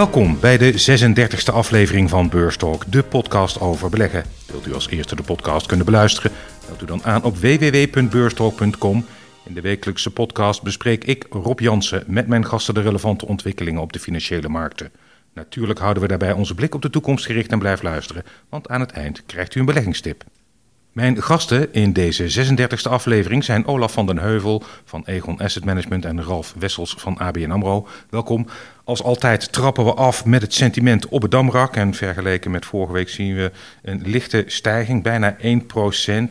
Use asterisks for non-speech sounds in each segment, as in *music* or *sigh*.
Welkom bij de 36e aflevering van Beurstalk, de podcast over beleggen. Wilt u als eerste de podcast kunnen beluisteren? Meld u dan aan op www.beurstalk.com. In de wekelijkse podcast bespreek ik, Rob Jansen, met mijn gasten de relevante ontwikkelingen op de financiële markten. Natuurlijk houden we daarbij onze blik op de toekomst gericht en blijf luisteren, want aan het eind krijgt u een beleggingstip. Mijn gasten in deze 36e aflevering zijn Olaf van den Heuvel van Egon Asset Management en Ralf Wessels van ABN AMRO. Welkom. Als altijd trappen we af met het sentiment op het Damrak. En vergeleken met vorige week zien we een lichte stijging, bijna 1%.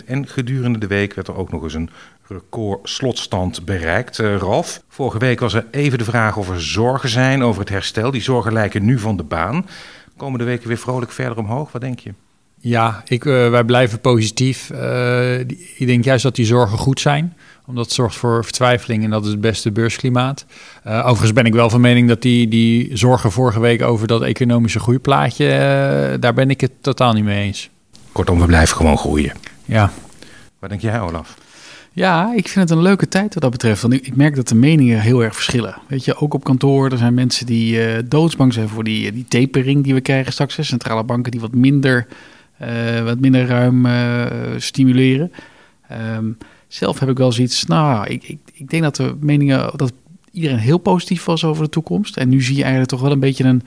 En gedurende de week werd er ook nog eens een record slotstand bereikt. Uh, Ralf, vorige week was er even de vraag of er zorgen zijn over het herstel. Die zorgen lijken nu van de baan. Komende weken weer vrolijk verder omhoog. Wat denk je? Ja, ik, uh, wij blijven positief. Uh, ik denk juist dat die zorgen goed zijn, omdat het zorgt voor vertwijfeling en dat is het beste beursklimaat. Uh, overigens ben ik wel van mening dat die, die zorgen vorige week over dat economische groeiplaatje, daar ben ik het totaal niet mee eens. Kortom, we blijven gewoon groeien. Ja. Wat denk jij, Olaf? Ja, ik vind het een leuke tijd wat dat betreft. Want ik merk dat de meningen heel erg verschillen. Weet je, ook op kantoor, er zijn mensen die doodsbang zijn voor die, die tapering die we krijgen straks. Centrale banken die wat minder uh, wat minder ruim uh, stimuleren. Um, zelf heb ik wel zoiets, nou, ik, ik, ik denk dat de meningen, dat iedereen heel positief was over de toekomst. En nu zie je eigenlijk toch wel een beetje een,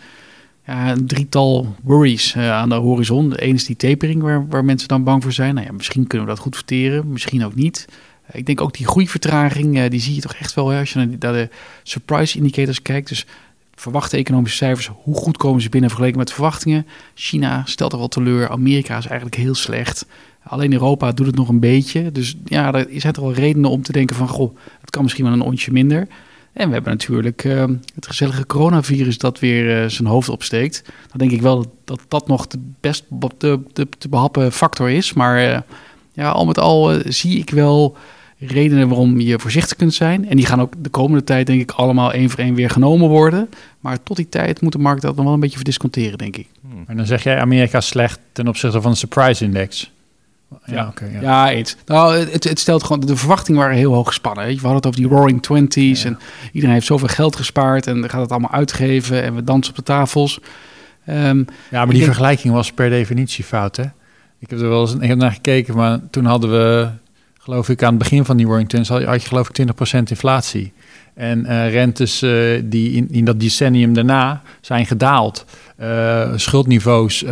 ja, een drietal worries uh, aan de horizon. Eén is die tapering waar, waar mensen dan bang voor zijn. Nou ja, misschien kunnen we dat goed verteren, misschien ook niet. ik denk ook die groeivertraging, die zie je toch echt wel hè, als je naar de surprise indicators kijkt. Dus verwachte economische cijfers, hoe goed komen ze binnen vergeleken met verwachtingen? China stelt er wel teleur, Amerika is eigenlijk heel slecht. Alleen Europa doet het nog een beetje. Dus ja, er zijn er wel redenen om te denken van, goh, het kan misschien wel een ontje minder. En we hebben natuurlijk uh, het gezellige coronavirus dat weer uh, zijn hoofd opsteekt. Dan denk ik wel dat dat, nog de best de, de, behappen factor is. Maar uh, ja, al met al zie ik wel redenen waarom je voorzichtig kunt zijn. En die gaan ook de komende tijd, denk ik, allemaal één voor één weer genomen worden. Maar tot die tijd moet de markt dat nog wel een beetje verdisconteren, denk ik. Hmm. En dan zeg jij Amerika slecht ten opzichte van de surprise index. Ja, ja, okay, ja. ja iets. Nou, het, het, stelt gewoon, de verwachtingen waren heel hoog gespannen. Weet je? We hadden het over die roaring twenties en iedereen heeft zoveel geld gespaard en gaat het allemaal uitgeven en we dansen op de tafels. Um, ja, maar die vergelijking was per definitie fout, hè? Ik heb er wel eens ik naar gekeken, maar toen hadden we geloof ik, aan het begin van die Twenties had je geloof ik 20% inflatie. En uh, rentes uh, die in, in dat decennium daarna zijn gedaald. Uh, schuldniveaus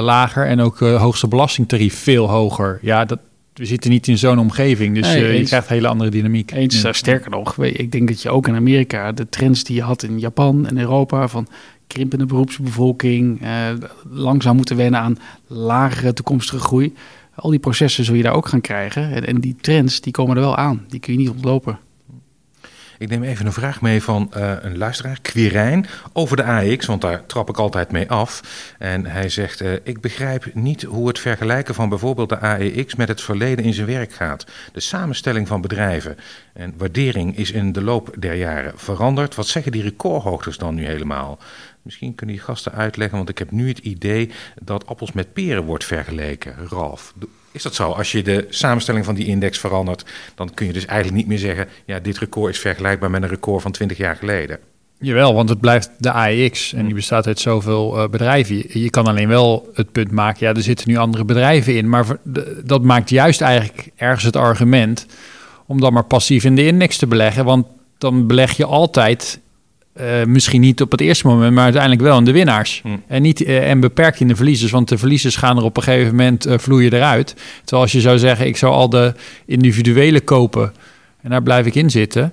lager en ook hoogste belastingtarief veel hoger. Ja, dat, we zitten niet in zo'n omgeving, dus nee, je krijgt een hele andere dynamiek. Eens, ja. sterker nog, ik denk dat je ook in Amerika de trends die je had in Japan en Europa van krimpende beroepsbevolking, langzaam moeten wennen aan lagere toekomstige groei al die processen zul je daar ook gaan krijgen. En, die trends, die komen er wel aan. Die kun je niet ontlopen. Ik neem even een vraag mee van uh, een luisteraar, Quirijn, over de AX, want daar trap ik altijd mee af. En hij zegt, uh, ik begrijp niet hoe het vergelijken van bijvoorbeeld de AEX met het verleden in zijn werk gaat. De samenstelling van bedrijven en waardering is in de loop der jaren veranderd. Wat zeggen die recordhoogtes dan nu helemaal? Misschien kunnen die gasten uitleggen, want ik heb nu het idee dat appels met peren wordt vergeleken. Ralf, is dat zo? Als je de samenstelling van die index verandert, dan kun je dus eigenlijk niet meer zeggen: ja, dit record is vergelijkbaar met een record van 20 jaar geleden. Jawel, want het blijft de AEX en die bestaat uit zoveel uh, bedrijven. Je kan alleen wel het punt maken, ja, er zitten nu andere bedrijven in. Maar dat maakt juist eigenlijk ergens het argument om dan maar passief in de index te beleggen. Want dan beleg je altijd uh, misschien niet op het eerste moment, maar uiteindelijk wel in de winnaars. Hm. En, niet, uh, en beperkt in de verliezers, want de verliezers gaan er op een gegeven moment uh, vloeien eruit. Terwijl als je zou zeggen, ik zou al de individuele kopen en daar blijf ik in zitten.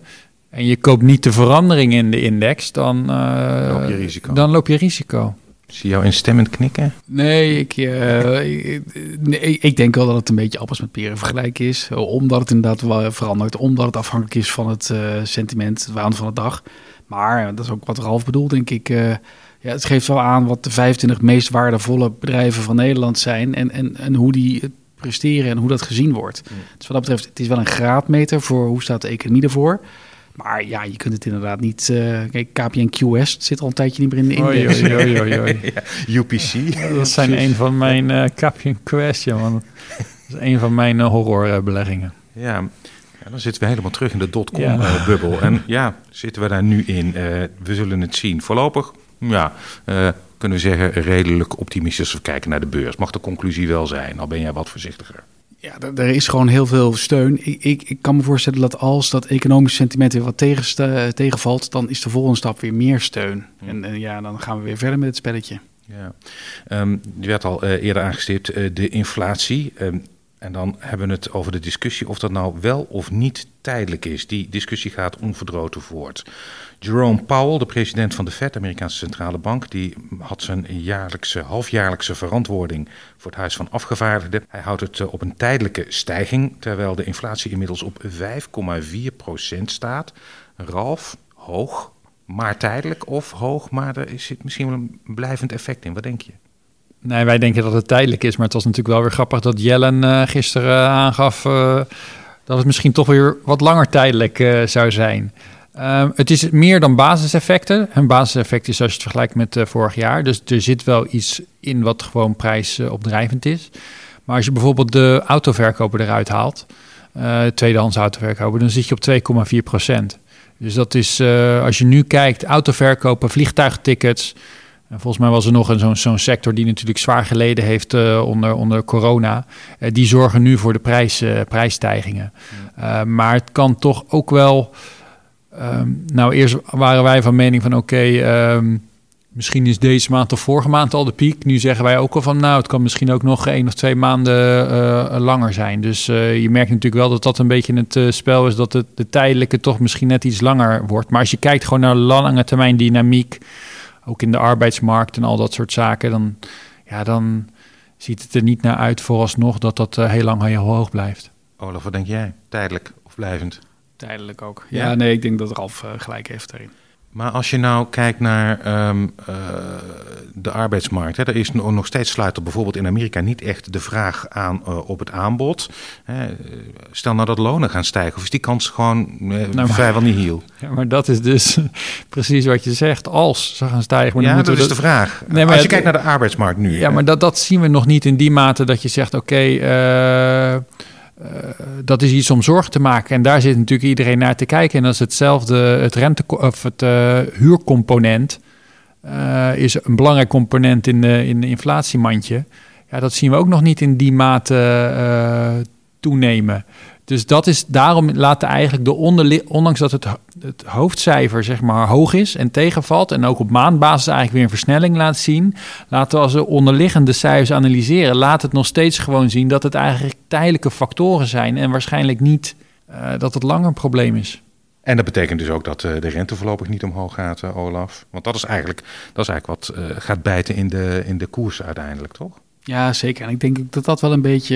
En je koopt niet de verandering in de index, dan, loop, je risico. dan loop je risico. Zie jou instemmend knikken? Nee ik, ik, nee, ik denk wel dat het een beetje appels met peren vergelijken is. Omdat het inderdaad wel verandert. Omdat het afhankelijk is van het sentiment, het waan van de dag. Maar dat is ook wat Ralf bedoelt, denk ik. Uh, ja, het geeft wel aan wat de 25 meest waardevolle bedrijven van Nederland zijn en, en, en hoe die presteren en hoe dat gezien wordt. Mm. Dus wat dat betreft, het is wel een graadmeter voor hoe staat de economie ervoor. Maar ja, je kunt het inderdaad niet. Uh, kijk, KPN QS zit al een tijdje niet meer in de index. Oei, oei, oei, oei. *laughs* ja, UPC. Ja, dat zijn een van mijn uh, KPN QS, ja, man. Dat is een van mijn uh, horrorbeleggingen. Ja, ja, dan zitten we helemaal terug in de dotcom-bubbel. en ja, zitten we daar nu in? Uh, we zullen het zien. Voorlopig Ja, uh, kunnen we zeggen redelijk optimistisch als we kijken naar de beurs. Mag de conclusie wel zijn, al ben jij wat voorzichtiger. Ja, er is gewoon heel veel steun. Ik, ik, ik, kan me voorstellen dat als dat economische sentiment weer wat tegen, tegenvalt, dan is de volgende stap weer meer steun. En, en, ja, dan gaan we weer verder met het spelletje. Ja, um, je werd al uh, eerder aangestipt, uh, de inflatie. Um, en dan hebben we het over de discussie of dat nou wel of niet tijdelijk is. Die discussie gaat onverdroten voort. Jerome Powell, de president van de Fed, Amerikaanse centrale bank, die had zijn jaarlijkse, halfjaarlijkse verantwoording voor het Huis van Afgevaardigden. Hij houdt het eh, op een tijdelijke stijging, terwijl de inflatie inmiddels op 5,4% staat. Ralf, hoog, maar tijdelijk of hoog, maar er zit misschien wel een blijvend effect in. Wat denk je? Nee, wij denken dat het tijdelijk is. Maar het was natuurlijk wel weer grappig dat Jellen uh, gisteren aangaf uh, dat het misschien toch weer wat langer tijdelijk zou zijn. Ehm, het is meer dan basiseffecten. Een basiseffect is als je het vergelijkt met vorig jaar. Dus er zit wel iets in wat gewoon prijsopdrijvend is. Maar als je bijvoorbeeld de autoverkoper eruit haalt, tweedehands autoverkoper, dan zit je op 2,4 procent. Dus dat is, als je nu kijkt, autoverkopen, vliegtuigtickets, en volgens mij was er nog een, zo'n, sector die natuurlijk zwaar geleden heeft uh, onder, onder corona. Uh, die zorgen nu voor de prijs, uh, prijsstijgingen. maar het kan toch ook wel. Um, nou, eerst waren wij van mening van oké, okay, um, misschien is deze maand of vorige maand al de piek. Nu zeggen wij ook al van nou, het kan misschien ook nog één of twee maanden langer zijn. Dus je merkt natuurlijk wel dat dat een beetje het spel is, dat het, de tijdelijke toch misschien net iets langer wordt. Maar als je kijkt gewoon naar lange termijn dynamiek ook in de arbeidsmarkt en al dat soort zaken, dan, ja, dan ziet het er niet naar uit vooralsnog dat dat uh, heel lang heel hoog blijft. Olaf, wat denk jij? Tijdelijk of blijvend? Tijdelijk ook. Ja, nee, ik denk dat Ralf uh, gelijk heeft daarin. Maar als je nou kijkt naar um, uh, de arbeidsmarkt, hè, er is nog steeds sluit er bijvoorbeeld in Amerika niet echt de vraag aan uh, op het aanbod. Hè. Stel nou dat lonen gaan stijgen, of is die kans gewoon uh, nou, vrijwel niet heel? Ja, maar dat is dus *laughs* precies wat je zegt. Als ze gaan stijgen. Maar ja, dat is de vraag. Nee, maar als je kijkt naar de arbeidsmarkt nu. Ja, hè. maar dat, dat zien we nog niet in die mate dat je zegt: oké. Okay, uh, dat is iets om zorg te maken. En daar zit natuurlijk iedereen naar te kijken. En dat is hetzelfde, het rente of het uh, huurcomponent uh, is een belangrijk component in de, in de inflatiemandje. Ja, dat zien we ook nog niet in die mate toenemen. Dus dat is, daarom laten eigenlijk de onderli ondanks dat het, het hoofdcijfer zeg maar hoog is en tegenvalt en ook op maandbasis eigenlijk weer een versnelling laat zien, laten we als we onderliggende cijfers analyseren, laat het nog steeds gewoon zien dat het eigenlijk tijdelijke factoren zijn en waarschijnlijk niet uh, dat het langer een probleem is. En dat betekent dus ook dat uh, de rente voorlopig niet omhoog gaat, uh, Olaf. Want dat is eigenlijk, dat is eigenlijk wat gaat bijten in de, in de koers uiteindelijk, toch? Ja, zeker. En ik denk dat dat wel een beetje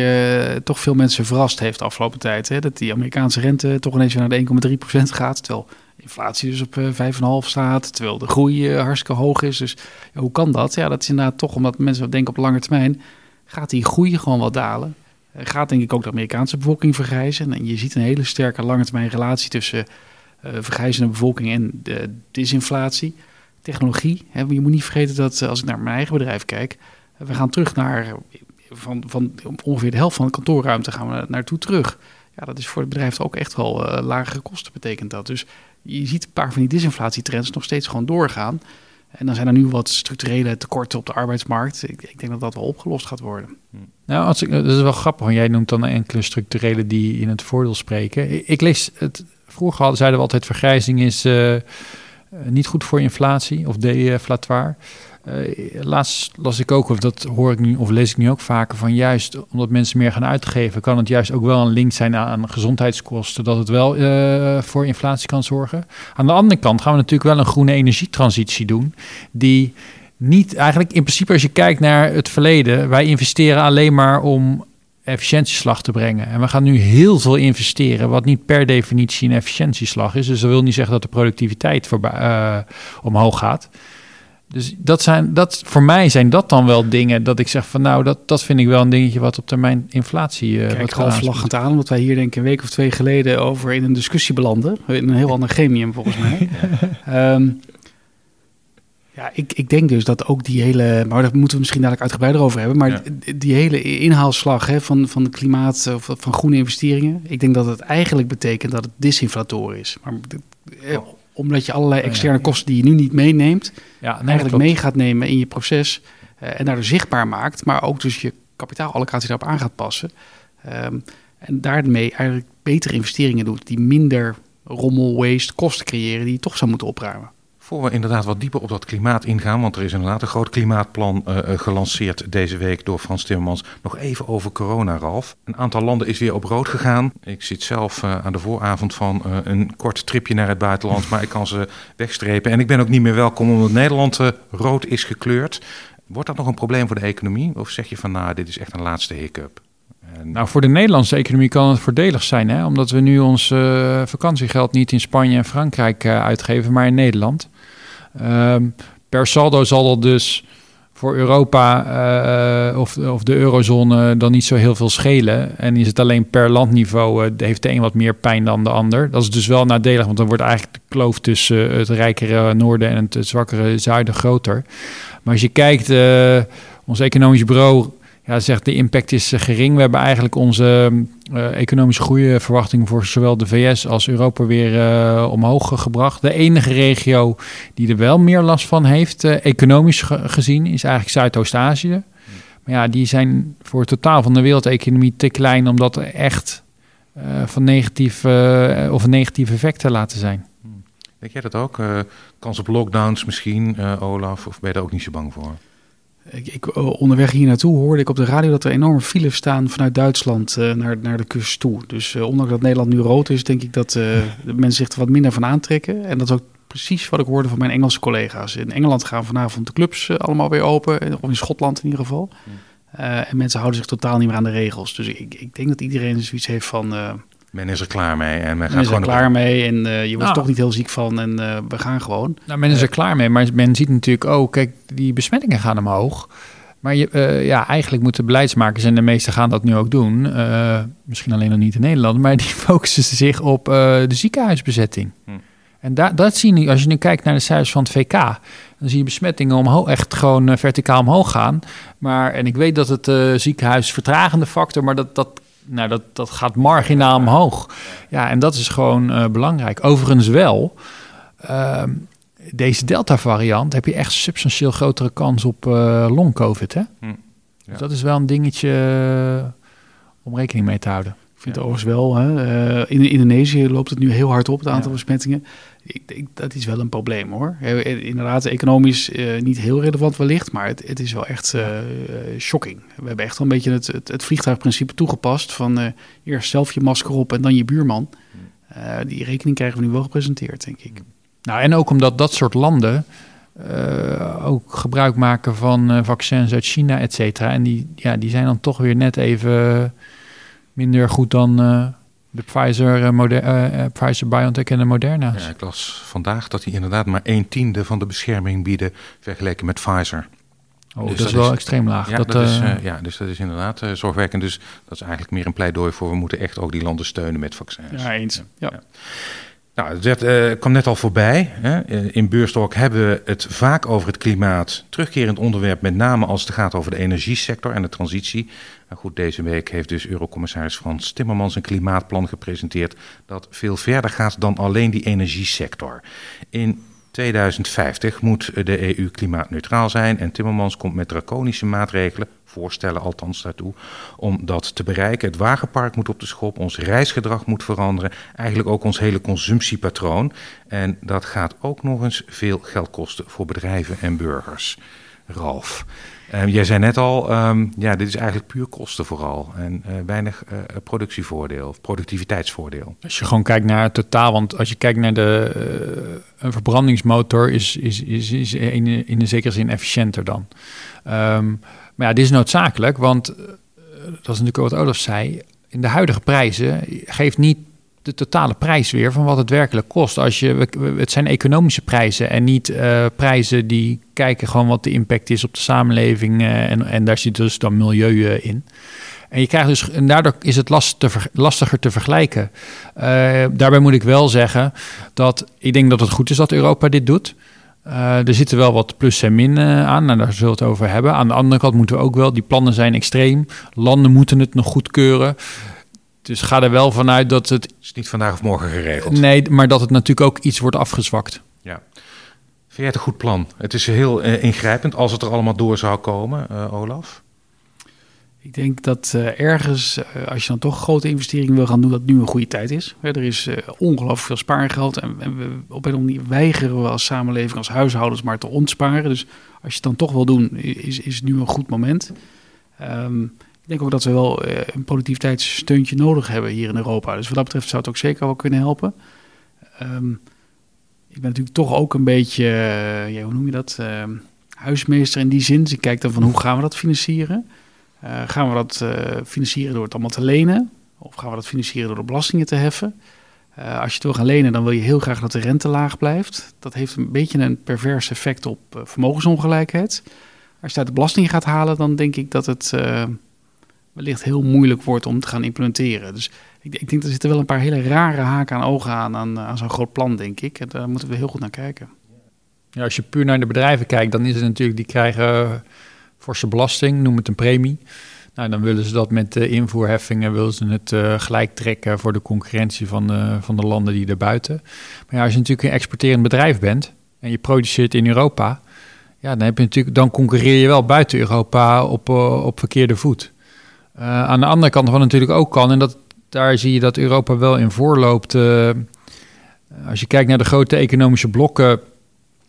uh, toch veel mensen verrast heeft de afgelopen tijd. Hè? Dat die Amerikaanse rente toch ineens naar de 1,3% gaat. Terwijl inflatie dus op uh, eh, 5,5 staat. Terwijl de groei uh, hartstikke hoog is. Dus ja, hoe kan dat? Ja, dat is inderdaad toch omdat mensen denken op lange termijn. Gaat die groei gewoon wat dalen? gaat denk ik ook de Amerikaanse bevolking vergrijzen. En je ziet een hele sterke lange termijn relatie tussen vergrijzende bevolking en de disinflatie. Technologie. Hè? Je moet niet vergeten dat als ik naar mijn eigen bedrijf kijk we gaan terug naar van, van ongeveer de helft van de kantoorruimte gaan we naartoe terug. Ja, dat is voor het bedrijf ook echt wel uh, lagere kosten betekent dat. Dus je ziet een paar van die disinflatietrends nog steeds gewoon doorgaan. En dan zijn er nu wat structurele tekorten op de arbeidsmarkt. Ik, ik denk dat dat wel opgelost gaat worden. Nou, als ik, dat is wel grappig, want jij noemt dan enkele structurele die in het voordeel spreken. Ik, lees het, vroeger zeiden we altijd vergrijzing is uh, niet goed voor inflatie of deflatoire. Uh, laatst las ik ook, of dat hoor ik nu, of lees ik nu ook vaker, van juist omdat mensen meer gaan uitgeven, kan het juist ook wel een link zijn aan gezondheidskosten, dat het wel uh, voor inflatie kan zorgen. Aan de andere kant gaan we natuurlijk wel een groene energietransitie doen, die niet eigenlijk, in principe als je kijkt naar het verleden, wij investeren alleen maar om efficiëntieslag te brengen. En we gaan nu heel veel investeren, wat niet per definitie een efficiëntieslag is. Dus dat wil niet zeggen dat de productiviteit uh, omhoog gaat. Dus dat zijn, dat, voor mij zijn dat dan wel dingen dat ik zeg van nou, dat, dat vind ik wel een dingetje wat op termijn inflatie. Uh, Kijk, wat lachend aan, omdat wij hier denk ik een week of twee geleden over in een discussie belanden. In een heel ander gremium volgens mij. um, *laughs* ja, ik, ik denk dus dat ook die hele, maar daar moeten we misschien dadelijk uitgebreider over hebben, maar die hele inhaalslag hè, van, van klimaat, of van groene investeringen, ik denk dat het eigenlijk betekent dat het disinflator is. Maar omdat je allerlei externe kosten die je nu niet meeneemt, Ja, nee, eigenlijk klopt. mee gaat nemen in je proces eh, en daardoor zichtbaar maakt, maar ook dus je kapitaalallocatie daarop aan gaat passen. Ehm, en daarmee eigenlijk betere investeringen doet die minder rommel, waste, kosten creëren die je toch zou moeten opruimen. Voor we inderdaad wat dieper op dat klimaat ingaan, want er is inderdaad een groot klimaatplan eh, eh, gelanceerd deze week door Frans Timmermans. Nog even over corona, Ralf. Een aantal landen is weer op rood gegaan. Ik zit zelf eh, aan de vooravond van een kort tripje naar het buitenland, maar ik kan ze *laughs* wegstrepen. En ik ben ook niet meer welkom omdat Nederland rood is gekleurd. Wordt dat nog een probleem voor de economie? Of zeg je van, nou, dit is echt een laatste hiccup? Nou, voor de Nederlandse economie kan het voordelig zijn, hè? omdat we nu ons vakantiegeld niet in Spanje en Frankrijk uitgeven, maar in Nederland. Ehm, per saldo zal dat dus voor Europa eh, of, of de eurozone dan niet zo heel veel schelen. En is het alleen per landniveau, eh, heeft de een wat meer pijn dan de ander. Dat is dus wel nadelig, want dan wordt eigenlijk de kloof tussen het rijkere noorden en het zwakkere zuiden groter. Maar als je kijkt, eh, ons economisch bureau ja, zegt de impact is eh, gering. We hebben eigenlijk onze eh, economische groeiverwachting voor zowel de VS als Europa weer eh, omhoog gebracht. De enige regio die er wel meer last van heeft, economisch ge- gezien, is eigenlijk Zuidoost-Azië. Maar ja, die zijn voor het totaal van de wereldeconomie te klein om dat echt van negatief of een effect te laten zijn. Denk jij dat ook? Kans op lockdowns misschien, Olaf? Of ben je daar ook niet zo bang voor? Ik, ik, eh, onderweg hier naartoe hoorde ik op de radio dat er enorme files staan vanuit Duitsland eh, naar, naar de kust toe. Dus eh, ondanks dat Nederland nu rood is, denk ik dat *laughs* de mensen zich er wat minder van aantrekken. En dat is ook precies wat ik hoorde van mijn Engelse collega's. In Engeland gaan vanavond de clubs allemaal weer open, of in Schotland in ieder geval. En mensen houden zich totaal niet meer aan de regels. Dus ik, ik denk dat iedereen zoiets heeft van, Men is er klaar mee en men men gaat is er gewoon... klaar mee en eh, je wordt Nou. toch niet heel ziek van en eh, we gaan gewoon. Nou, men is er klaar mee, maar men ziet natuurlijk ook, kijk, die besmettingen gaan omhoog. Maar je, eh, ja, eigenlijk moeten beleidsmakers, en de meesten gaan dat nu ook doen, eh, misschien alleen nog niet in Nederland, maar die *laughs* focussen zich op eh, de ziekenhuisbezetting. Hm. En da dat zie je nu, als je nu kijkt naar de cijfers van het VK, dan zie je besmettingen omhoog, echt gewoon verticaal omhoog gaan. Maar, en ik weet dat het eh ziekenhuis vertragende factor, maar dat, dat, nou, dat, dat gaat marginaal omhoog. Ja, en dat is gewoon eh, belangrijk. Overigens wel, ehm, deze Delta-variant heb je echt substantieel grotere kans op eh long-covid. Hè? Hm, ja. Dus dat is wel een dingetje eh, om rekening mee te houden. Ik vind het overigens wel. Hè. eh, in Indonesië loopt het nu heel hard op, het aantal Ja. besmettingen. Ik denk dat is wel een probleem hoor. Eh, Inderdaad, economisch eh, niet heel relevant wellicht, maar het, het is wel echt eh, shocking. We hebben echt wel een beetje het, het, het vliegtuigprincipe toegepast van eerst zelf je masker op en dan je buurman. Eh, die rekening krijgen we nu wel gepresenteerd, denk ik. Nou, en ook omdat dat soort landen ook gebruik maken van vaccins uit China, et cetera. En die, ja, die zijn dan toch weer net even minder goed dan de Pfizer, eh, Moder- eh, eh, Pfizer, BioNTech en de Moderna's. Ja, ik las vandaag dat die inderdaad maar een tiende van de bescherming bieden vergeleken met Pfizer. oh, dus dat, dat is wel is- extreem laag. Ja, dat, dat is, ja, dus dat is inderdaad eh, zorgwekkend. Dus dat is eigenlijk meer een pleidooi voor we moeten echt ook die landen steunen met vaccins. Ja, eens. Ja. Ja. Nou, het eh, kwam net al voorbij. Hè. Eh, In Beurstalk hebben we het vaak over het klimaat. Terugkerend onderwerp, met name als het gaat over de energiesector en de transitie. Nou goed, deze week heeft dus Eurocommissaris Frans Timmermans een klimaatplan gepresenteerd dat veel verder gaat dan alleen die energiesector. In 2050 moet de EU klimaatneutraal zijn en Timmermans komt met draconische maatregelen, voorstellen althans daartoe, om dat te bereiken. Het wagenpark moet op de schop, ons reisgedrag moet veranderen, eigenlijk ook ons hele consumptiepatroon. En dat gaat ook nog eens veel geld kosten voor bedrijven en burgers. Ralf, eh, jij zei net al, ehm, ja, dit is eigenlijk puur kosten vooral en eh, weinig eh, productievoordeel, of productiviteitsvoordeel. Als je gewoon kijkt naar het totaal, want als je kijkt naar de eh, een verbrandingsmotor is, is, is, is in, in een zekere zin efficiënter dan. Ehm, maar ja, dit is noodzakelijk, want dat is natuurlijk wat Olaf zei. In de huidige prijzen geeft niet de totale prijs weer van wat het werkelijk kost. Als je, het zijn economische prijzen en niet eh, prijzen die kijken gewoon wat de impact is op de samenleving. eh, en, en daar zit dus dan milieu in. En, je krijgt dus, en daardoor is het te lastiger te vergelijken. Eh, daarbij moet ik wel zeggen dat ik denk dat het goed is dat Europa dit doet. Er zitten wel wat plus en min aan, en daar zullen we het over hebben. Aan de andere kant moeten we ook wel, die plannen zijn extreem. Landen moeten het nog goedkeuren. Dus ga er wel vanuit dat het... is niet vandaag of morgen geregeld. Nee, maar dat het natuurlijk ook iets wordt afgezwakt. Ja. Vind jij het een goed plan? Het is heel uh, ingrijpend als het er allemaal door zou komen, uh, Olaf. Ik denk dat uh, ergens, als je dan toch grote investeringen wil gaan doen, dat nu een goede tijd is. er is ongelooflijk veel spaargeld en, en, we, op een of andere manier weigeren we als samenleving, als huishoudens, maar te ontsparen. Dus als je het dan toch wil doen, is, is nu een goed moment. Um, ik denk ook dat we wel een productiviteitssteuntje nodig hebben hier in Europa. Dus wat dat betreft zou het ook zeker wel kunnen helpen. Um, ik ben natuurlijk toch ook een beetje, ja, hoe noem je dat, uh, huismeester in die zin. Dus ik kijk dan van hoe gaan we dat financieren? Uh, gaan we dat financieren door het allemaal te lenen? Of gaan we dat financieren door de belastingen te heffen? als je het wil gaan lenen, dan wil je heel graag dat de rente laag blijft. Dat heeft een beetje een pervers effect op vermogensongelijkheid. Als je uit de belasting gaat halen, dan denk ik dat het wellicht heel moeilijk wordt om te gaan implementeren. Dus ik, ik denk, er zitten wel een paar hele rare haken aan ogen aan, aan, aan zo'n groot plan, denk ik. Daar moeten we heel goed naar kijken. Ja, als je puur naar de bedrijven kijkt, dan is het natuurlijk, die krijgen forse belasting, noem het een premie. Nou, dan willen ze dat met de invoerheffingen, willen ze het uh, gelijk trekken voor de concurrentie van van de landen die erbuiten. Maar ja, als je natuurlijk een exporterend bedrijf bent en je produceert in Europa, ja, dan, heb je natuurlijk, dan concurreer je wel buiten Europa op, uh, op verkeerde voet. Uh, aan de andere kant, wat natuurlijk ook kan, en dat daar zie je dat Europa wel in voorloopt. Uh, als je kijkt naar de grote economische blokken,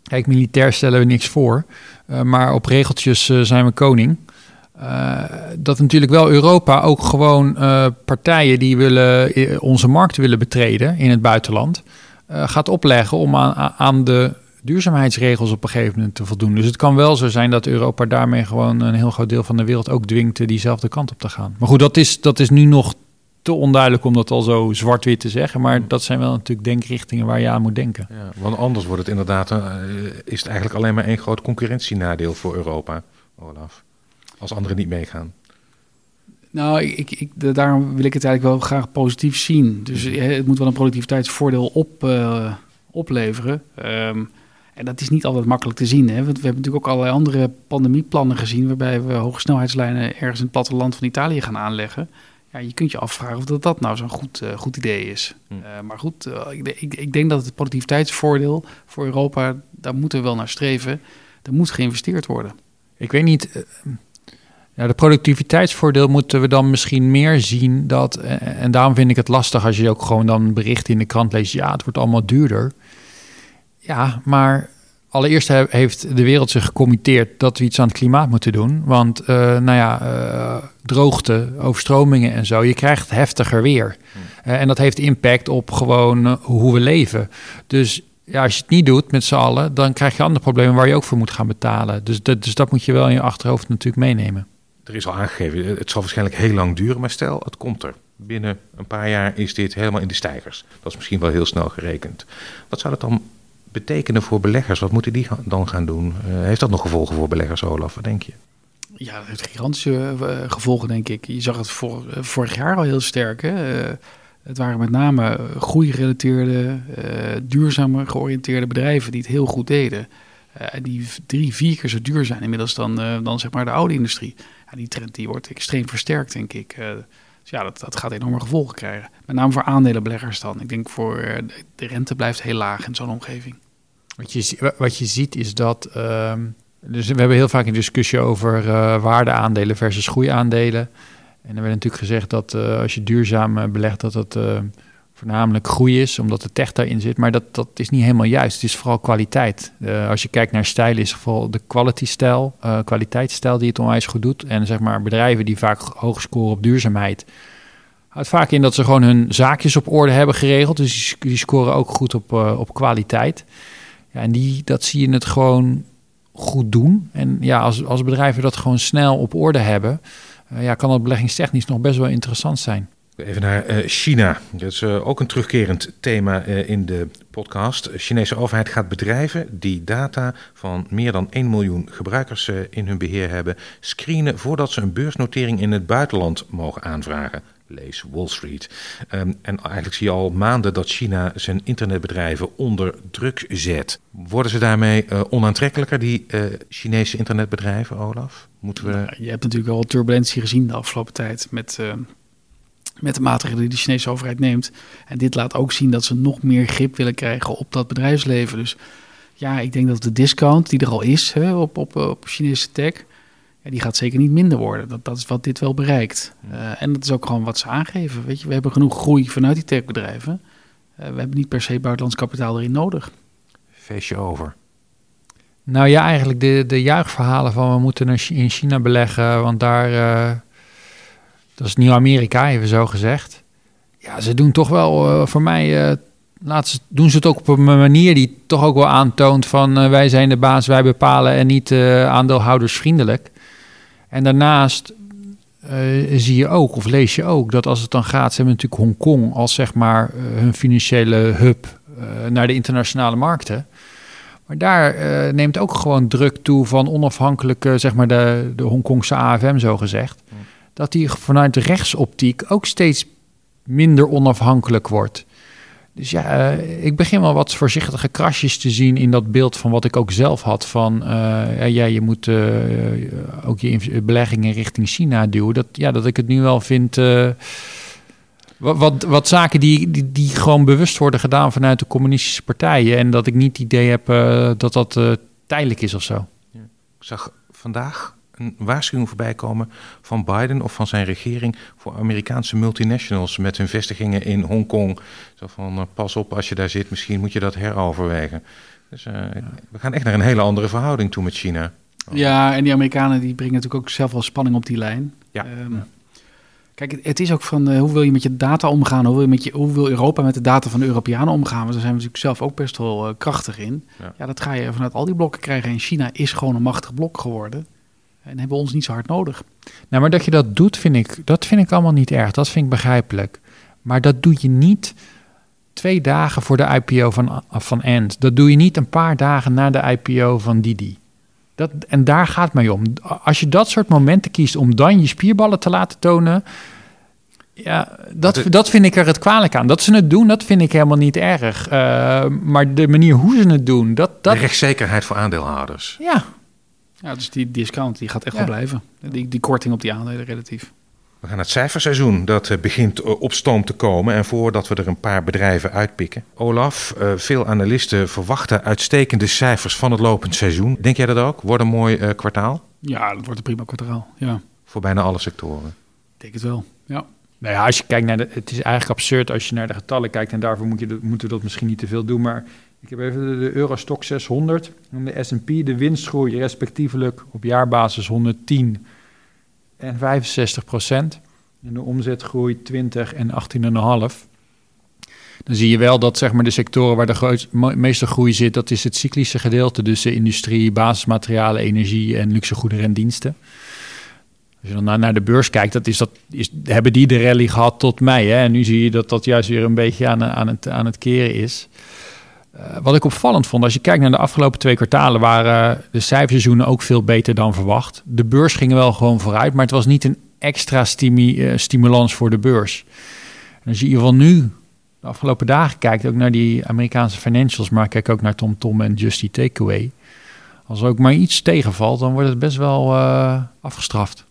kijk, militair stellen we niks voor, uh, maar op regeltjes zijn we koning. dat natuurlijk wel Europa ook gewoon partijen die willen, onze markt willen betreden in het buitenland, gaat opleggen om aan, aan de duurzaamheidsregels op een gegeven moment te voldoen. Dus het kan wel zo zijn dat Europa daarmee gewoon een heel groot deel van de wereld ook dwingt diezelfde kant op te gaan. Maar goed, dat is, dat is nu nog te onduidelijk om dat al zo zwart-wit te zeggen. Maar dat zijn wel natuurlijk denkrichtingen waar je aan moet denken. Ja, want anders wordt het inderdaad, uh, is het eigenlijk alleen maar één groot concurrentienadeel voor Europa, Olaf. Als anderen niet meegaan. Nou, ik, ik, daarom wil ik het eigenlijk wel graag positief zien. Dus het moet wel een productiviteitsvoordeel op, uh, opleveren. Um, en dat is niet altijd makkelijk te zien. Hè? Want we hebben natuurlijk ook allerlei andere pandemieplannen gezien... waarbij we hoge snelheidslijnen ergens in het platteland van Italië gaan aanleggen ja, je kunt je afvragen of dat, dat nou zo'n goed, uh, goed idee is. Hm. Uh, maar goed, uh, ik, ik, ik, denk dat het productiviteitsvoordeel voor Europa, daar moeten we wel naar streven. Er moet geïnvesteerd worden. Ik weet niet. Ja, de productiviteitsvoordeel moeten we dan misschien meer zien dat. En daarom vind ik het lastig als je ook gewoon dan berichten in de krant leest. Ja, het wordt allemaal duurder. Ja, maar allereerst heeft de wereld zich gecommitteerd dat we iets aan het klimaat moeten doen. Want, uh, nou ja, uh, droogte, overstromingen en zo, je krijgt heftiger weer. Uh, en dat heeft impact op gewoon hoe we leven. Dus ja, als je het niet doet met z'n allen, dan krijg je andere problemen waar je ook voor moet gaan betalen. Dus dat, dus dat moet je wel in je achterhoofd natuurlijk meenemen. Er is al aangegeven, het zal waarschijnlijk heel lang duren, maar stel, het komt er. Binnen een paar jaar is dit helemaal in de stijgers. Dat is misschien wel heel snel gerekend. Wat zou dat dan betekenen voor beleggers? Wat moeten die dan gaan doen? Uh, heeft dat nog gevolgen voor beleggers, Olaf? Wat denk je? Ja, dat heeft gigantische uh, gevolgen, denk ik. Je zag het uh, vorig jaar al heel sterk. Hè? het waren met name groeigerelateerde, duurzame georiënteerde bedrijven die het heel goed deden. en die drie, vier keer zo duur zijn inmiddels dan, dan zeg maar de oude industrie. Ja, die trend die wordt extreem versterkt, denk ik. Dus ja, dat, dat gaat enorme gevolgen krijgen. Met name voor aandelenbeleggers dan. Ik denk voor de rente blijft heel laag in zo'n omgeving. Wat je, wat je ziet is dat. Uh, dus we hebben heel vaak een discussie over uh, waardeaandelen versus groeiaandelen. En er werd natuurlijk gezegd dat uh, als je duurzaam uh, belegt, dat dat voornamelijk groei is, omdat de tech daarin zit. Maar dat, dat is niet helemaal juist. Het is vooral kwaliteit. als je kijkt naar stijl, is vooral de quality stijl, kwaliteitsstijl die het onwijs goed doet. En zeg maar bedrijven die vaak hoog scoren op duurzaamheid. Houdt vaak in dat ze gewoon hun zaakjes op orde hebben geregeld. Dus die, die scoren ook goed op, op kwaliteit. En die, dat zie je het gewoon goed doen. En ja, als, als bedrijven dat gewoon snel op orde hebben, uh, ja, kan dat beleggingstechnisch nog best wel interessant zijn. Even naar uh, China. Dat is uh, ook een terugkerend thema in de podcast. Chinese overheid gaat bedrijven die data van meer dan 1 miljoen gebruikers in hun beheer hebben, screenen voordat ze een beursnotering in het buitenland mogen aanvragen lees Wall Street. Um, en eigenlijk zie je al maanden dat China zijn internetbedrijven onder druk zet. Worden ze daarmee uh, onaantrekkelijker, die uh, Chinese internetbedrijven, Olaf? Moeten we... Ja, je hebt natuurlijk al turbulentie gezien de afgelopen tijd met uh, met de maatregelen die de Chinese overheid neemt. En dit laat ook zien dat ze nog meer grip willen krijgen op dat bedrijfsleven. Dus ja, ik denk dat de discount die er al is hè, op, op, op Chinese tech, ja, die gaat zeker niet minder worden. Dat, dat is wat dit wel bereikt. Uh, en dat is ook gewoon wat ze aangeven. Weet je, we hebben genoeg groei vanuit die techbedrijven. Uh, we hebben niet per se buitenlands kapitaal erin nodig. Feestje over. Nou ja, eigenlijk de, de juichverhalen van we moeten in China beleggen, want daar, uh, dat is Nieuw-Amerika, even zo gezegd. Ja, ze doen toch wel uh, voor mij, uh, laat doen ze het ook op een manier die toch ook wel aantoont van wij zijn de baas, wij bepalen en niet aandeelhoudersvriendelijk. En daarnaast zie je ook, of lees je ook, dat als het dan gaat, ze hebben natuurlijk Hongkong als zeg maar hun financiële hub naar de internationale markten. Maar daar neemt ook gewoon druk toe van onafhankelijke, zeg maar de, de Hongkongse AFM zo gezegd. Ja. Dat die vanuit de rechtsoptiek ook steeds minder onafhankelijk wordt. Dus ja, uh, ik begin wel wat voorzichtige krasjes te zien in dat beeld van wat ik ook zelf had. Van uh, ja, je moet ook je beleggingen richting China duwen. Dat, ja, dat ik het nu wel vind wat, wat, zaken die, die, gewoon bewust worden gedaan vanuit de communistische partijen. En dat ik niet het idee heb dat dat tijdelijk is of zo. Ja. Ik zag vandaag een waarschuwing voorbij komen van Biden of van zijn regering voor Amerikaanse multinationals met hun vestigingen in Hongkong. Zo van uh, pas op als je daar zit, misschien moet je dat heroverwegen. Dus ja. we gaan echt naar een hele andere verhouding toe met China. Ja, en die Amerikanen die brengen natuurlijk ook zelf wel spanning op die lijn. Ja. Um, ja. Kijk, het is ook van uh, hoe wil je met je data omgaan? Hoe wil, je met je, hoe wil Europa met de data van de Europeanen omgaan? Want daar zijn we natuurlijk zelf ook best wel uh, krachtig in. Ja. ja. dat ga je vanuit al die blokken krijgen. En China is gewoon een machtig blok geworden. En hebben we ons niet zo hard nodig. Nou, maar dat je dat doet, vind ik, dat vind ik allemaal niet erg. Dat vind ik begrijpelijk. Maar dat doe je niet twee dagen voor de IPO van, van Ant. Dat doe je niet een paar dagen na de IPO van Didi. Dat, en daar gaat het mij om. Als je dat soort momenten kiest om dan je spierballen te laten tonen. Ja, dat, dat vind ik er het kwalijk aan. Dat ze het doen, dat vind ik helemaal niet erg. Uh, maar de manier hoe ze het doen, dat... dat... De rechtszekerheid voor aandeelhouders. Ja. Ja, dus die discount, die gaat echt ja. wel blijven. Die, die korting op die aandelen relatief. We gaan het cijferseizoen, dat eh, begint op stoom te komen. En voordat we er een paar bedrijven uitpikken. Olaf, uh, veel analisten verwachten uitstekende cijfers van het lopend seizoen. Denk jij dat ook? Wordt een mooi kwartaal? Ja, dat wordt een prima kwartaal, ja. Voor bijna alle sectoren? Ik denk het wel, ja. Nou ja, als je kijkt naar de... Het is eigenlijk absurd als je naar de getallen kijkt... en daarvoor moet je moeten we dat misschien niet te veel doen, maar... Ik heb even de, de Eurostok 600 en de S&P, de winstgroei respectievelijk op jaarbasis 110 en 65 procent. En de omzetgroei 20 en 18,5. Dan zie je wel dat zeg maar, de sectoren waar de meeste groei zit, dat is het cyclische gedeelte. Dus de industrie, basismaterialen, energie en luxe goederen en diensten. Als je dan naar, naar de beurs kijkt, dat is dat, is, hebben die de rally gehad tot mei. Hè? En nu zie je dat dat juist weer een beetje aan, aan, het, aan het keren is. Uh, wat ik opvallend vond, als je kijkt naar de afgelopen twee kwartalen, waren de cijferseizoenen ook veel beter dan verwacht. De beurs ging wel gewoon vooruit, maar het was niet een extra uh, stimulans voor de beurs. En als je in ieder geval nu, de afgelopen dagen, kijkt ook naar die Amerikaanse financials, maar kijk ook naar TomTom en Justy Takeaway. Als er ook maar iets tegenvalt, dan wordt het best wel uh, afgestraft.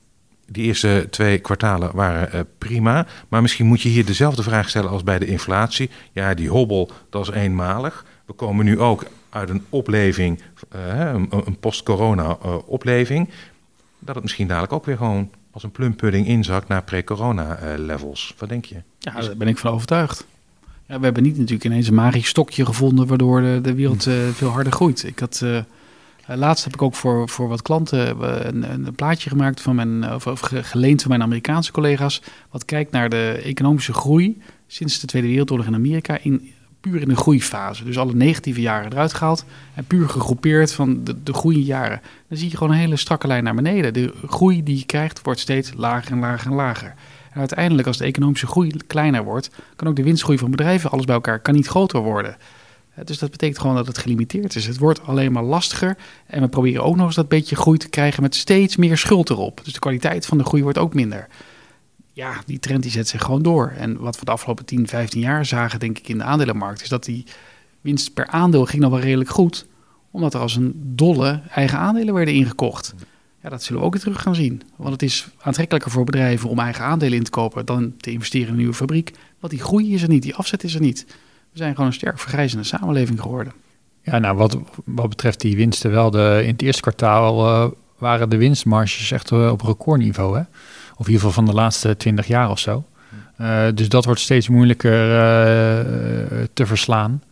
Die eerste twee kwartalen waren prima. Maar misschien moet je hier dezelfde vraag stellen als bij de inflatie. Ja, die hobbel, dat is eenmalig. We komen nu ook uit een opleving, uh, een, een post-corona uh, opleving. Dat het misschien dadelijk ook weer gewoon als een plumpudding inzakt naar pre-corona levels. Wat denk je? Ja, daar ben ik van overtuigd. Ja, we hebben niet natuurlijk ineens een magisch stokje gevonden waardoor de, de wereld veel harder groeit. Ik had... Uh, laatst heb ik ook voor, voor wat klanten een, een plaatje gemaakt van mijn, of, of, geleend van mijn Amerikaanse collega's. Wat kijkt naar de economische groei sinds de Tweede Wereldoorlog in Amerika. In, puur in de groeifase. Dus alle negatieve jaren eruit gehaald en puur gegroepeerd van de, de goede jaren. Dan zie je gewoon een hele strakke lijn naar beneden. De groei die je krijgt wordt steeds lager en lager en lager. En uiteindelijk, als de economische groei kleiner wordt, kan ook de winstgroei van bedrijven, alles bij elkaar, kan niet groter worden. Dus dat betekent gewoon dat het gelimiteerd is. Het wordt alleen maar lastiger. En we proberen ook nog eens dat beetje groei te krijgen met steeds meer schuld erop. Dus de kwaliteit van de groei wordt ook minder. Ja, die trend die zet zich gewoon door. En wat we de afgelopen 10, 15 jaar zagen, denk ik, in de aandelenmarkt, is dat die winst per aandeel ging nog wel redelijk goed. Omdat er als een dolle eigen aandelen werden ingekocht. Ja, dat zullen we ook weer terug gaan zien. Want het is aantrekkelijker voor bedrijven om eigen aandelen in te kopen dan te investeren in een nieuwe fabriek. Want die groei is er niet, die afzet is er niet. We zijn gewoon een sterk vergrijzende samenleving geworden. Ja, nou, wat, wat betreft die winsten wel, de, in het eerste kwartaal uh, waren de winstmarges echt uh, op recordniveau. Hè? Of in ieder geval van de laatste twintig jaar of zo. Uh, dus dat wordt steeds moeilijker te verslaan.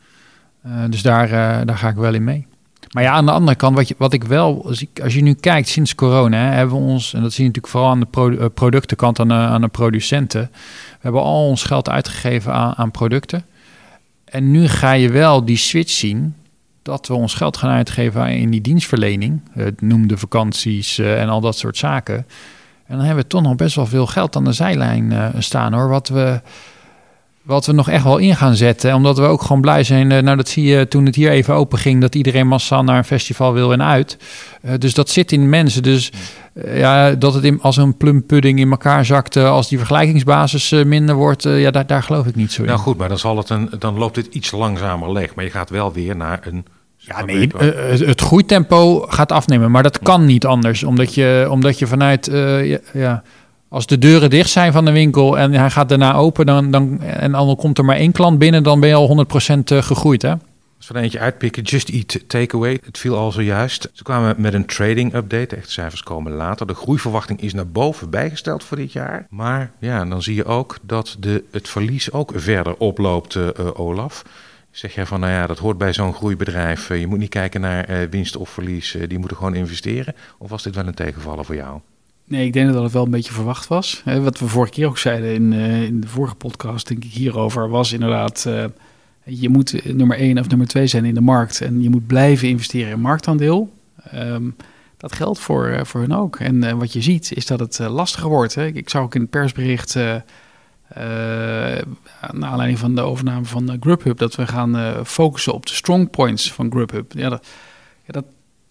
dus daar, daar ga ik wel in mee. Maar ja, aan de andere kant, wat, je, wat ik wel, als, ik, als je nu kijkt sinds corona, hè, hebben we ons, en dat zie je natuurlijk vooral aan de pro, productenkant, aan de, aan de producenten, we hebben al ons geld uitgegeven aan, aan producten. En nu ga je wel die switch zien dat we ons geld gaan uitgeven in die dienstverlening. Het noemde vakanties en al dat soort zaken. En dan hebben we toch nog best wel veel geld aan de zijlijn uh, staan hoor. Wat we, wat we nog echt wel in gaan zetten. Omdat we ook gewoon blij zijn. Uh, nou, dat zie je toen het hier even open ging. Dat iedereen massaal naar een festival wil en uit. dus dat zit in mensen. Dus ja, dat het als een plumpudding in elkaar zakt. als die vergelijkingsbasis minder wordt. ja, daar, daar geloof ik niet zo in. Nou goed, maar dan, zal het een, dan loopt het iets langzamer leeg. Maar je gaat wel weer naar een ja, nee, uh, het groeitempo gaat afnemen, maar dat kan niet anders. Omdat je, omdat je vanuit, uh, ja, als de deuren dicht zijn van de winkel en hij gaat daarna open, dan, dan, en dan komt er maar één klant binnen, dan ben je al 100% gegroeid, hè? Als we er eentje uitpikken, Just Eat Takeaway. Het viel al zojuist. Ze kwamen met een trading update. De echte cijfers komen later. De groeiverwachting is naar boven bijgesteld voor dit jaar. Maar ja, dan zie je ook dat de, het verlies ook verder oploopt, uh, Olaf. Zeg jij van, nou ja, dat hoort bij zo'n groeibedrijf. Eh, je moet niet kijken naar uh, winst of verlies. Uh, die moeten gewoon investeren. Of was dit wel een tegenvaller voor jou? Nee, ik denk dat het wel een beetje verwacht was. wat we vorige keer ook zeiden in, in de vorige podcast, denk ik hierover, was inderdaad... je moet nummer 1 of nummer 2 zijn in de markt. En je moet blijven investeren in marktaandeel. Um, dat geldt voor, voor hun ook. En wat je ziet is dat het lastiger wordt. Ik zag ook in het persbericht... Uh, naar aanleiding van de overname van uh, Grubhub, dat we gaan uh, focussen op de strong points van Grubhub. Ja, dat, ja, dat,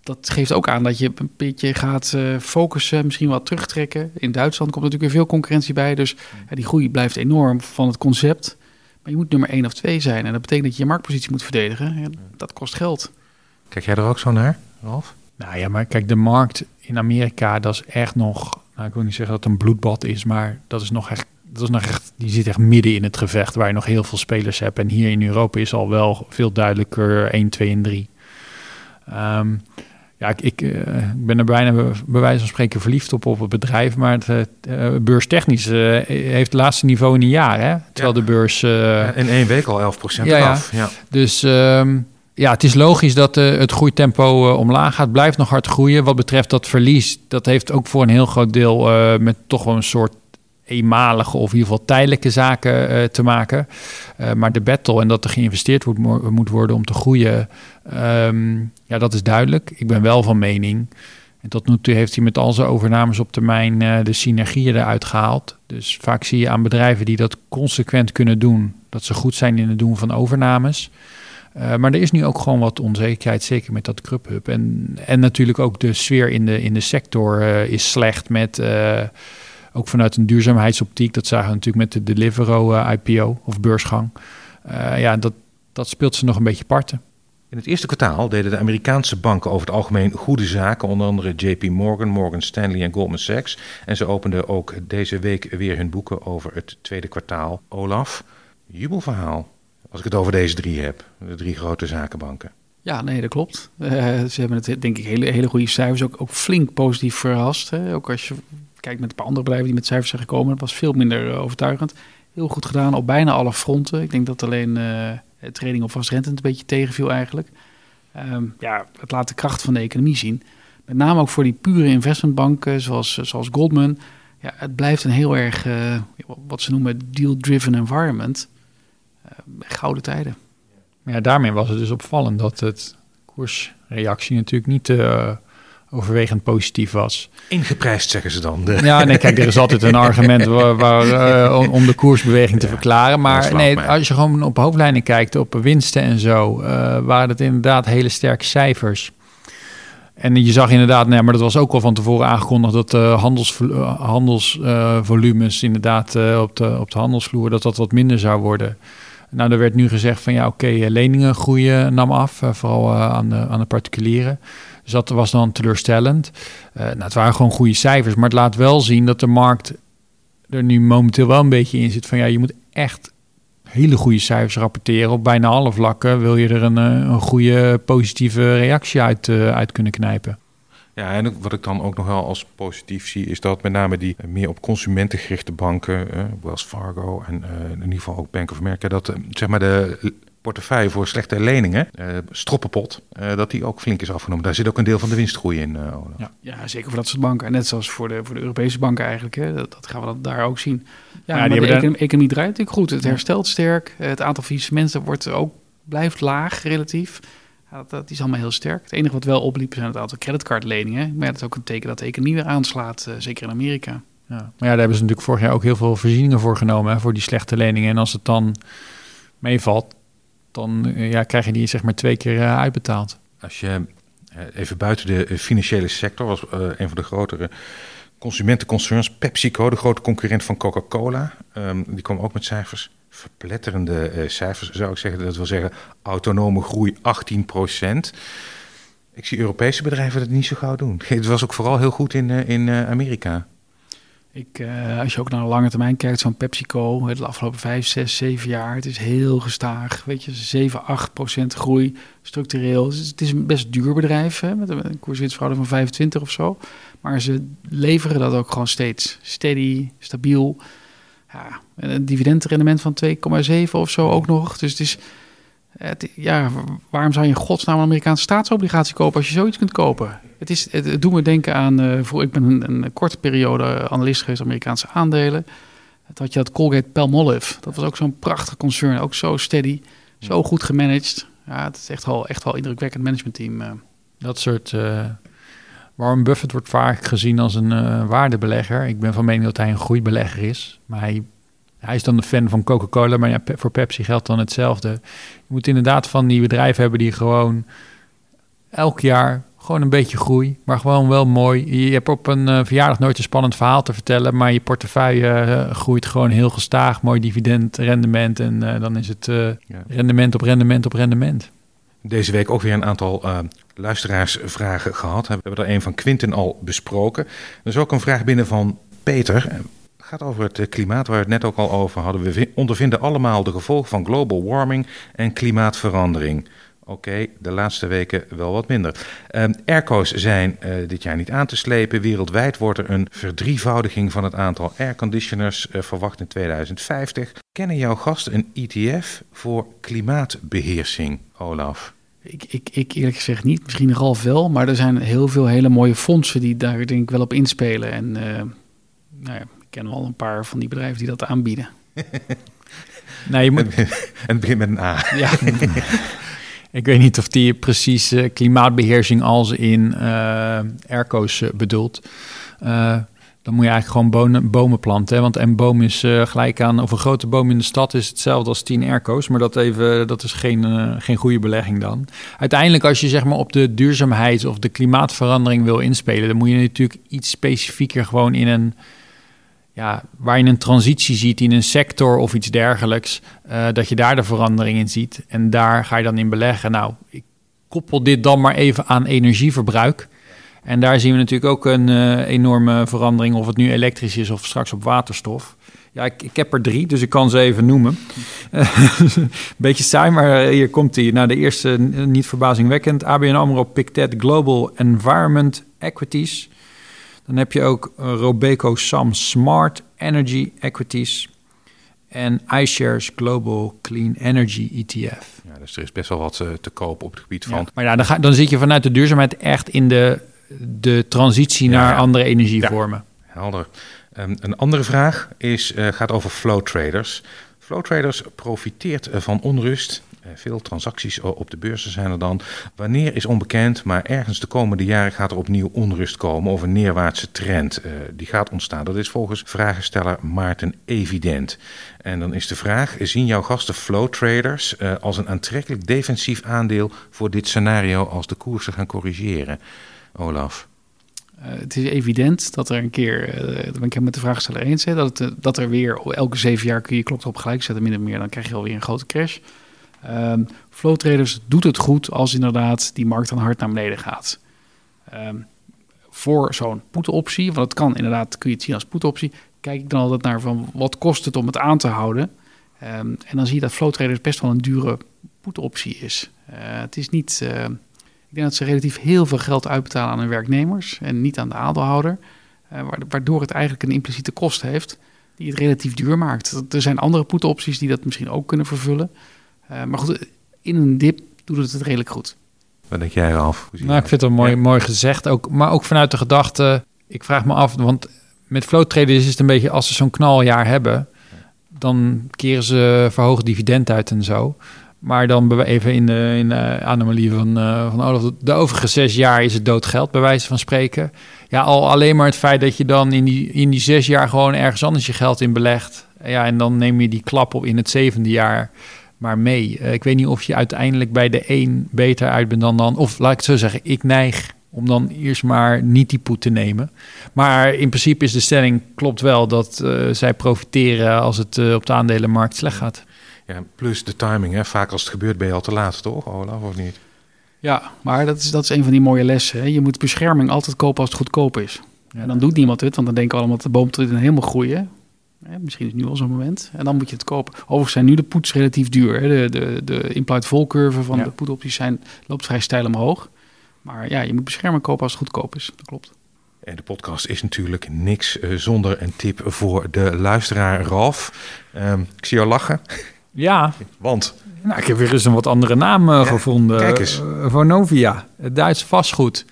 dat geeft ook aan dat je een beetje gaat focussen, misschien wat terugtrekken. In Duitsland komt natuurlijk weer veel concurrentie bij, dus ja, die groei blijft enorm van het concept. Maar je moet nummer 1 of 2 zijn en dat betekent dat je je marktpositie moet verdedigen. Ja, dat kost geld. Kijk jij er ook zo naar, Ralf? Nou ja, maar kijk, de markt in Amerika, dat is echt nog, nou, ik wil niet zeggen dat het een bloedbad is, maar dat is nog echt dat is nog echt, die zit echt midden in het gevecht waar je nog heel veel spelers hebt. En hier in Europa is al wel veel duidelijker 1, 2 en 3. Um, ja, ik, ik, uh, ben er bijna bij wijze van spreken verliefd op, op het bedrijf. Maar het uh, beurstechnisch uh, heeft het laatste niveau in een jaar. Hè? Terwijl ja. de beurs... Ja, in één week al 11% ja, af. Ja. Dus um, ja, het is logisch dat het groeitempo omlaag gaat. Blijft nog hard groeien. Wat betreft dat verlies, dat heeft ook voor een heel groot deel met toch wel een soort eenmalige of in ieder geval tijdelijke zaken uh, te maken. Uh, maar de battle en dat er geïnvesteerd wordt, moet worden om te groeien, um, ja, dat is duidelijk. Ik ben wel van mening. En tot nu toe heeft hij met al zijn overnames op termijn uh, de synergieën eruit gehaald. Dus vaak zie je aan bedrijven die dat consequent kunnen doen, dat ze goed zijn in het doen van overnames. maar er is nu ook gewoon wat onzekerheid, zeker met dat Grubhub. En, en natuurlijk ook de sfeer in de, in de sector is slecht met ook vanuit een duurzaamheidsoptiek. Dat zagen we natuurlijk met de Deliveroo uh, IPO of beursgang. Uh, ja, dat, dat speelt ze nog een beetje parten. In het eerste kwartaal deden de Amerikaanse banken over het algemeen goede zaken, onder andere JP Morgan, Morgan Stanley en Goldman Sachs. En ze openden ook deze week weer hun boeken over het tweede kwartaal. Olaf, jubelverhaal als ik het over deze drie heb, de drie grote zakenbanken. Ja, nee, dat klopt. Uh, ze hebben het denk ik hele, hele goede cijfers, ook, ook flink positief verrast. Hè? Ook als je Kijk, met een paar andere bedrijven die met cijfers zijn gekomen, dat was veel minder uh, overtuigend. Heel goed gedaan op bijna alle fronten. Ik denk dat alleen uh, het trading op vastrentend een beetje tegenviel eigenlijk. Um, ja, het laat de kracht van de economie zien. Met name ook voor die pure investmentbanken zoals, zoals Goldman. Ja, het blijft een heel erg, uh, wat ze noemen, deal-driven environment. gouden tijden. Ja, daarmee was het dus opvallend dat het koersreactie natuurlijk niet overwegend positief was. Ingeprijsd, zeggen ze dan. Ja, nee, kijk, er is altijd een *laughs* argument waar, waar uh, om de koersbeweging te verklaren. Maar nee, als je gewoon op hoofdlijnen kijkt, op winsten en zo, uh, waren het inderdaad hele sterke cijfers. En je zag inderdaad, nee, maar dat was ook al van tevoren aangekondigd dat uh, handels, handelsvolumes inderdaad op, de, op de handelsvloer, dat dat wat minder zou worden. Nou, er werd nu gezegd van ja, oké, leningen groeien nam af, vooral aan, de, aan de particulieren. Dus dat was dan teleurstellend. nou, het waren gewoon goede cijfers, maar het laat wel zien dat de markt er nu momenteel wel een beetje in zit van ja, je moet echt hele goede cijfers rapporteren. Op bijna alle vlakken wil je er een, eh, een goede positieve reactie uit, uh, uit kunnen knijpen. Ja, en wat ik dan ook nog wel als positief zie, is dat met name die meer op consumenten gerichte banken, uh, Wells Fargo en in ieder geval ook Bank of America, dat zeg maar de portefeuille voor slechte leningen, uh, stroppenpot, uh, dat die ook flink is afgenomen. Daar zit ook een deel van de winstgroei in. Uh, ja, ja, zeker voor dat soort banken. En net zoals voor de, voor de Europese banken eigenlijk. Hè. Dat, dat gaan we dat daar ook zien. Ja, ja maar de econ economie draait natuurlijk goed. Het herstelt sterk. Het aantal faillissementen wordt ook, blijft laag relatief. Dat, dat, is allemaal heel sterk. Het enige wat wel opliep zijn het aantal creditcardleningen. Maar dat is ook een teken dat de economie weer aanslaat, zeker in Amerika. Ja. Maar ja, daar hebben ze natuurlijk vorig jaar ook heel veel voorzieningen voor genomen, hè, voor die slechte leningen. En als het dan meevalt, dan eh, ja, krijg je die zeg maar twee keer eh, uitbetaald. Als je eh, even buiten de financiële sector was een van de grotere consumentenconcerns, PepsiCo, de grote concurrent van Coca-Cola, um, die kwam ook met cijfers. Verpletterende cijfers zou ik zeggen. Dat wil zeggen autonome groei 18% Ik zie Europese bedrijven dat niet zo gauw doen. *laughs* Het was ook vooral heel goed in, in Amerika. Ik, uh, als je ook naar de lange termijn kijkt, zo'n PepsiCo, de afgelopen 5, 6, 7 jaar, het is heel gestaag. Weet je, 7, 8 procent groei structureel. Dus het is een best duur bedrijf, hè, met een koerswinstverhouding van 25 of zo. Maar ze leveren dat ook gewoon steeds. Steady, stabiel. Ja, een dividendrendement van 2,7 of zo ook nog. Dus het is ja, waarom zou je in godsnaam een Amerikaanse staatsobligatie kopen als je zoiets kunt kopen? Het, is, het, doet me denken aan, uh, voor, ik ben een, een, korte periode analist geweest Amerikaanse aandelen. Het had je dat Colgate Palmolive. Dat was ook zo'n prachtig concern, ook zo steady, zo goed gemanaged. Ja, het is echt wel, echt wel indrukwekkend managementteam. Uh. Dat soort... Uh, Warren Buffett wordt vaak gezien als een waardebelegger. Ik ben van mening dat hij een groeibelegger is. Maar hij hij is dan de fan van Coca-Cola, maar ja, voor Pepsi geldt dan hetzelfde. Je moet inderdaad van die bedrijven hebben die gewoon elk jaar gewoon een beetje groei, maar gewoon wel mooi. Je hebt op een uh, verjaardag nooit een spannend verhaal te vertellen, maar je portefeuille uh, groeit gewoon heel gestaag, mooi dividend, rendement en uh, dan is het ja. rendement op rendement op rendement. Deze week ook weer een aantal luisteraarsvragen gehad. We hebben er een van Quinten al besproken. Er is ook een vraag binnen van Peter gaat over het eh, klimaat waar we het net ook al over hadden. We ondervinden allemaal de gevolgen van global warming en klimaatverandering. Oké, de laatste weken wel wat minder. Um, airco's zijn uh, dit jaar niet aan te slepen. Wereldwijd wordt er een verdrievoudiging van het aantal airconditioners uh, verwacht in 2050. Kennen jouw gasten een ETF voor klimaatbeheersing, Olaf? Ik, ik, ik eerlijk gezegd niet. Misschien Ralf wel, maar er zijn heel veel hele mooie fondsen die daar denk ik wel op inspelen. En nou ja, ken wel een paar van die bedrijven die dat aanbieden. *laughs* nee, je moet... En het begint met een A. *laughs* Ja. *laughs* Ik weet niet of die precies uh, klimaatbeheersing als in uh, airco's uh, bedoelt. dan moet je eigenlijk gewoon bomen, bomen planten. Hè? Want een boom is gelijk aan, of een grote boom in de stad is hetzelfde als tien airco's. Maar dat, even, dat is geen, geen goede belegging dan. Uiteindelijk, als je zeg maar op de duurzaamheid of de klimaatverandering wil inspelen, dan moet je natuurlijk iets specifieker gewoon in een ja, waar je een transitie ziet in een sector of iets dergelijks, uh, dat je daar de verandering in ziet. En daar ga je dan in beleggen. Nou, ik koppel dit dan maar even aan energieverbruik. En daar zien we natuurlijk ook een uh, enorme verandering, of het nu elektrisch is of straks op waterstof. Ja, ik, ik heb er drie, dus ik kan ze even noemen. *laughs* Beetje saai, maar hier komt hij. Nou, de eerste, niet verbazingwekkend. ABN AMRO Pictet Global Environment Equities. Dan heb je ook eh, Robeco Sam Smart Energy Equities en iShares Global Clean Energy ETF. Ja, dus er is best wel wat eh, te koop op het gebied van. maar ja, dan, ga, dan zit je vanuit de duurzaamheid echt in de, de transitie naar andere energievormen. helder. Um, een andere vraag is, uh, gaat over flow traders. Flow traders profiteert van onrust eh, veel transacties op de beurzen zijn er dan. Wanneer is onbekend, maar ergens de komende jaren gaat er opnieuw onrust komen of een neerwaartse trend. Uh, die gaat ontstaan. Dat is volgens vragensteller Maarten evident. En dan is de vraag: zien jouw gasten flow traders uh, als een aantrekkelijk defensief aandeel voor dit scenario als de koersen gaan corrigeren? Olaf. het is evident dat er een keer, uh, ben ik met de vraagsteller eens, dat, dat er weer elke zeven jaar kun je klok erop gelijk zetten, min of meer, dan krijg je alweer een grote crash. Um, flow traders doet het goed als inderdaad die markt dan hard naar beneden gaat. Um, voor zo'n put-optie, want het kan inderdaad, kun je het zien als put-optie, kijk ik dan altijd naar van wat kost het om het aan te houden. Um, en dan zie je dat flow traders best wel een dure put-optie is. Uh, het is niet, uh, ik denk dat ze relatief heel veel geld uitbetalen aan hun werknemers en niet aan de aandeelhouder, uh, waardoor het eigenlijk een impliciete kost heeft die het relatief duur maakt. Er zijn andere put-opties die dat misschien ook kunnen vervullen. Maar goed, in een dip doet het het redelijk goed. Wat denk jij, Ralf? Nou, ik vind het mooi, mooi gezegd. Ook, maar ook vanuit de gedachte, ik vraag me af, want met flow traders is het een beetje, als ze zo'n knaljaar hebben, dan keren ze verhoogd dividend uit en zo. Maar dan even in de, in de anomalie van, uh, van Olaf, de overige zes jaar is het doodgeld, bij wijze van spreken. Ja, al alleen maar het feit dat je dan in die, in die zes jaar gewoon ergens anders je geld in belegt. Ja, en dan neem je die klap op in het zevende jaar maar mee. Uh, ik weet niet of je uiteindelijk bij de een beter uit bent dan dan. Of laat ik het zo zeggen, ik neig om dan eerst maar niet die poet te nemen. Maar in principe is de stelling klopt wel dat uh, zij profiteren als het uh, op de aandelenmarkt slecht gaat. Ja, plus de timing. Hè. Vaak als het gebeurt ben je al te laat, toch Olaf, of niet? Ja, maar dat is, dat is een van die mooie lessen. Hè. Je moet bescherming altijd kopen als het goedkoop is. Ja. En dan doet niemand het, want dan denken we allemaal dat de boom tot in helemaal groeien. Misschien is nu al zo'n moment. En dan moet je het kopen. Overigens zijn nu de poets relatief duur. Hè. De, de, de implied vol curve van ja. de poetopties zijn, loopt vrij steil omhoog. Maar ja, je moet beschermen kopen als het goedkoop is. Dat klopt. En de podcast is natuurlijk niks uh, zonder een tip voor de luisteraar Ralf. Um, ik zie jou lachen. Ja. Want? Nou, ik heb weer eens een wat andere naam uh, ja, gevonden. Kijk eens. Uh, Vonovia, het Duitse vastgoed.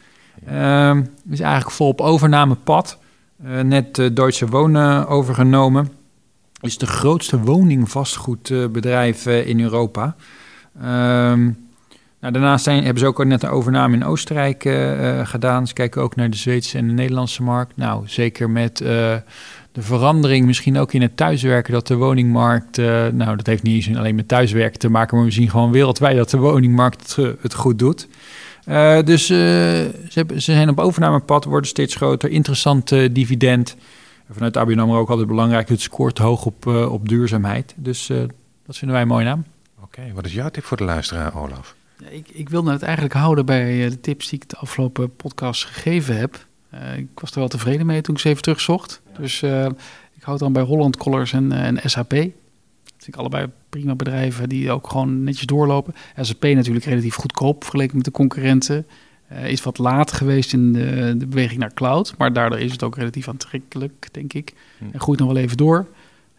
Ja. Uh, is eigenlijk vol op overnamepad. Net Deutsche Wonen overgenomen. Is de grootste woningvastgoedbedrijf in Europa. Ehm, nou, daarnaast zijn, hebben ze ook net een overname in Oostenrijk gedaan. Ze kijken ook naar de Zweedse en de Nederlandse markt. Nou, zeker met de verandering misschien ook in het thuiswerken... dat de woningmarkt, nou, dat heeft niet eens alleen met thuiswerken te maken... maar we zien gewoon wereldwijd dat de woningmarkt het goed doet. Dus ze, hebben, ze zijn op overnamepad, worden steeds groter. Interessant dividend. Vanuit ABN AMRO ook altijd belangrijk. Het scoort hoog op, op duurzaamheid. Dus dat vinden wij een mooie naam. Oké, wat is jouw tip voor de luisteraar, Olaf? Ik, ik wilde het eigenlijk houden bij de tips die ik de afgelopen podcast gegeven heb. Uh, ik was er wel tevreden mee toen ik ze even terugzocht. Ja. Dus uh, ik houd dan bij Holland Collars en, uh, en SAP. Dat vind ik allebei prima bedrijven die ook gewoon netjes doorlopen. SAP natuurlijk relatief goedkoop vergeleken met de concurrenten. is wat laat geweest in de, de, beweging naar cloud. Maar daardoor is het ook relatief aantrekkelijk, denk ik. Hm. En groeit nog wel even door.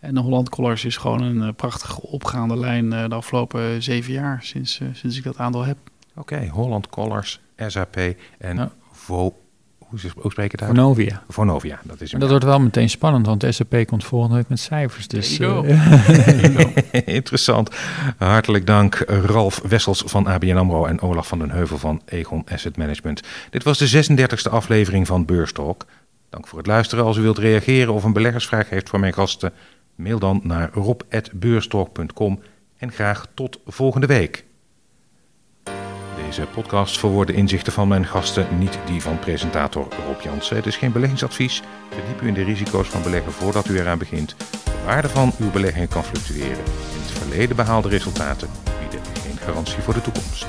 En de Holland Collars is gewoon een uh, prachtige opgaande lijn uh, de afgelopen zeven jaar sinds, sinds ik dat aandeel heb. Oké, okay, Holland Collars, SAP en ja. Vo hoe spreek je het uit? Vonovia. Vonovia, dat is Dat wordt wel meteen spannend, want de SAP komt volgende week met cijfers. Dus, *laughs* *laughs* Interessant. Hartelijk dank Ralf Wessels van ABN AMRO en Olaf van den Heuvel van Egon Asset Management. Dit was de 36e aflevering van Beurstalk. Dank voor het luisteren. Als u wilt reageren of een beleggersvraag heeft voor mijn gasten... Mail dan naar rob.beurstalk.com en graag tot volgende week. Deze podcast verwoorden inzichten van mijn gasten, niet die van presentator Rob Jansen. Het is geen beleggingsadvies. Verdiep u in de risico's van beleggen voordat u eraan begint. De waarde van uw beleggingen kan fluctueren. In het verleden behaalde resultaten bieden geen garantie voor de toekomst.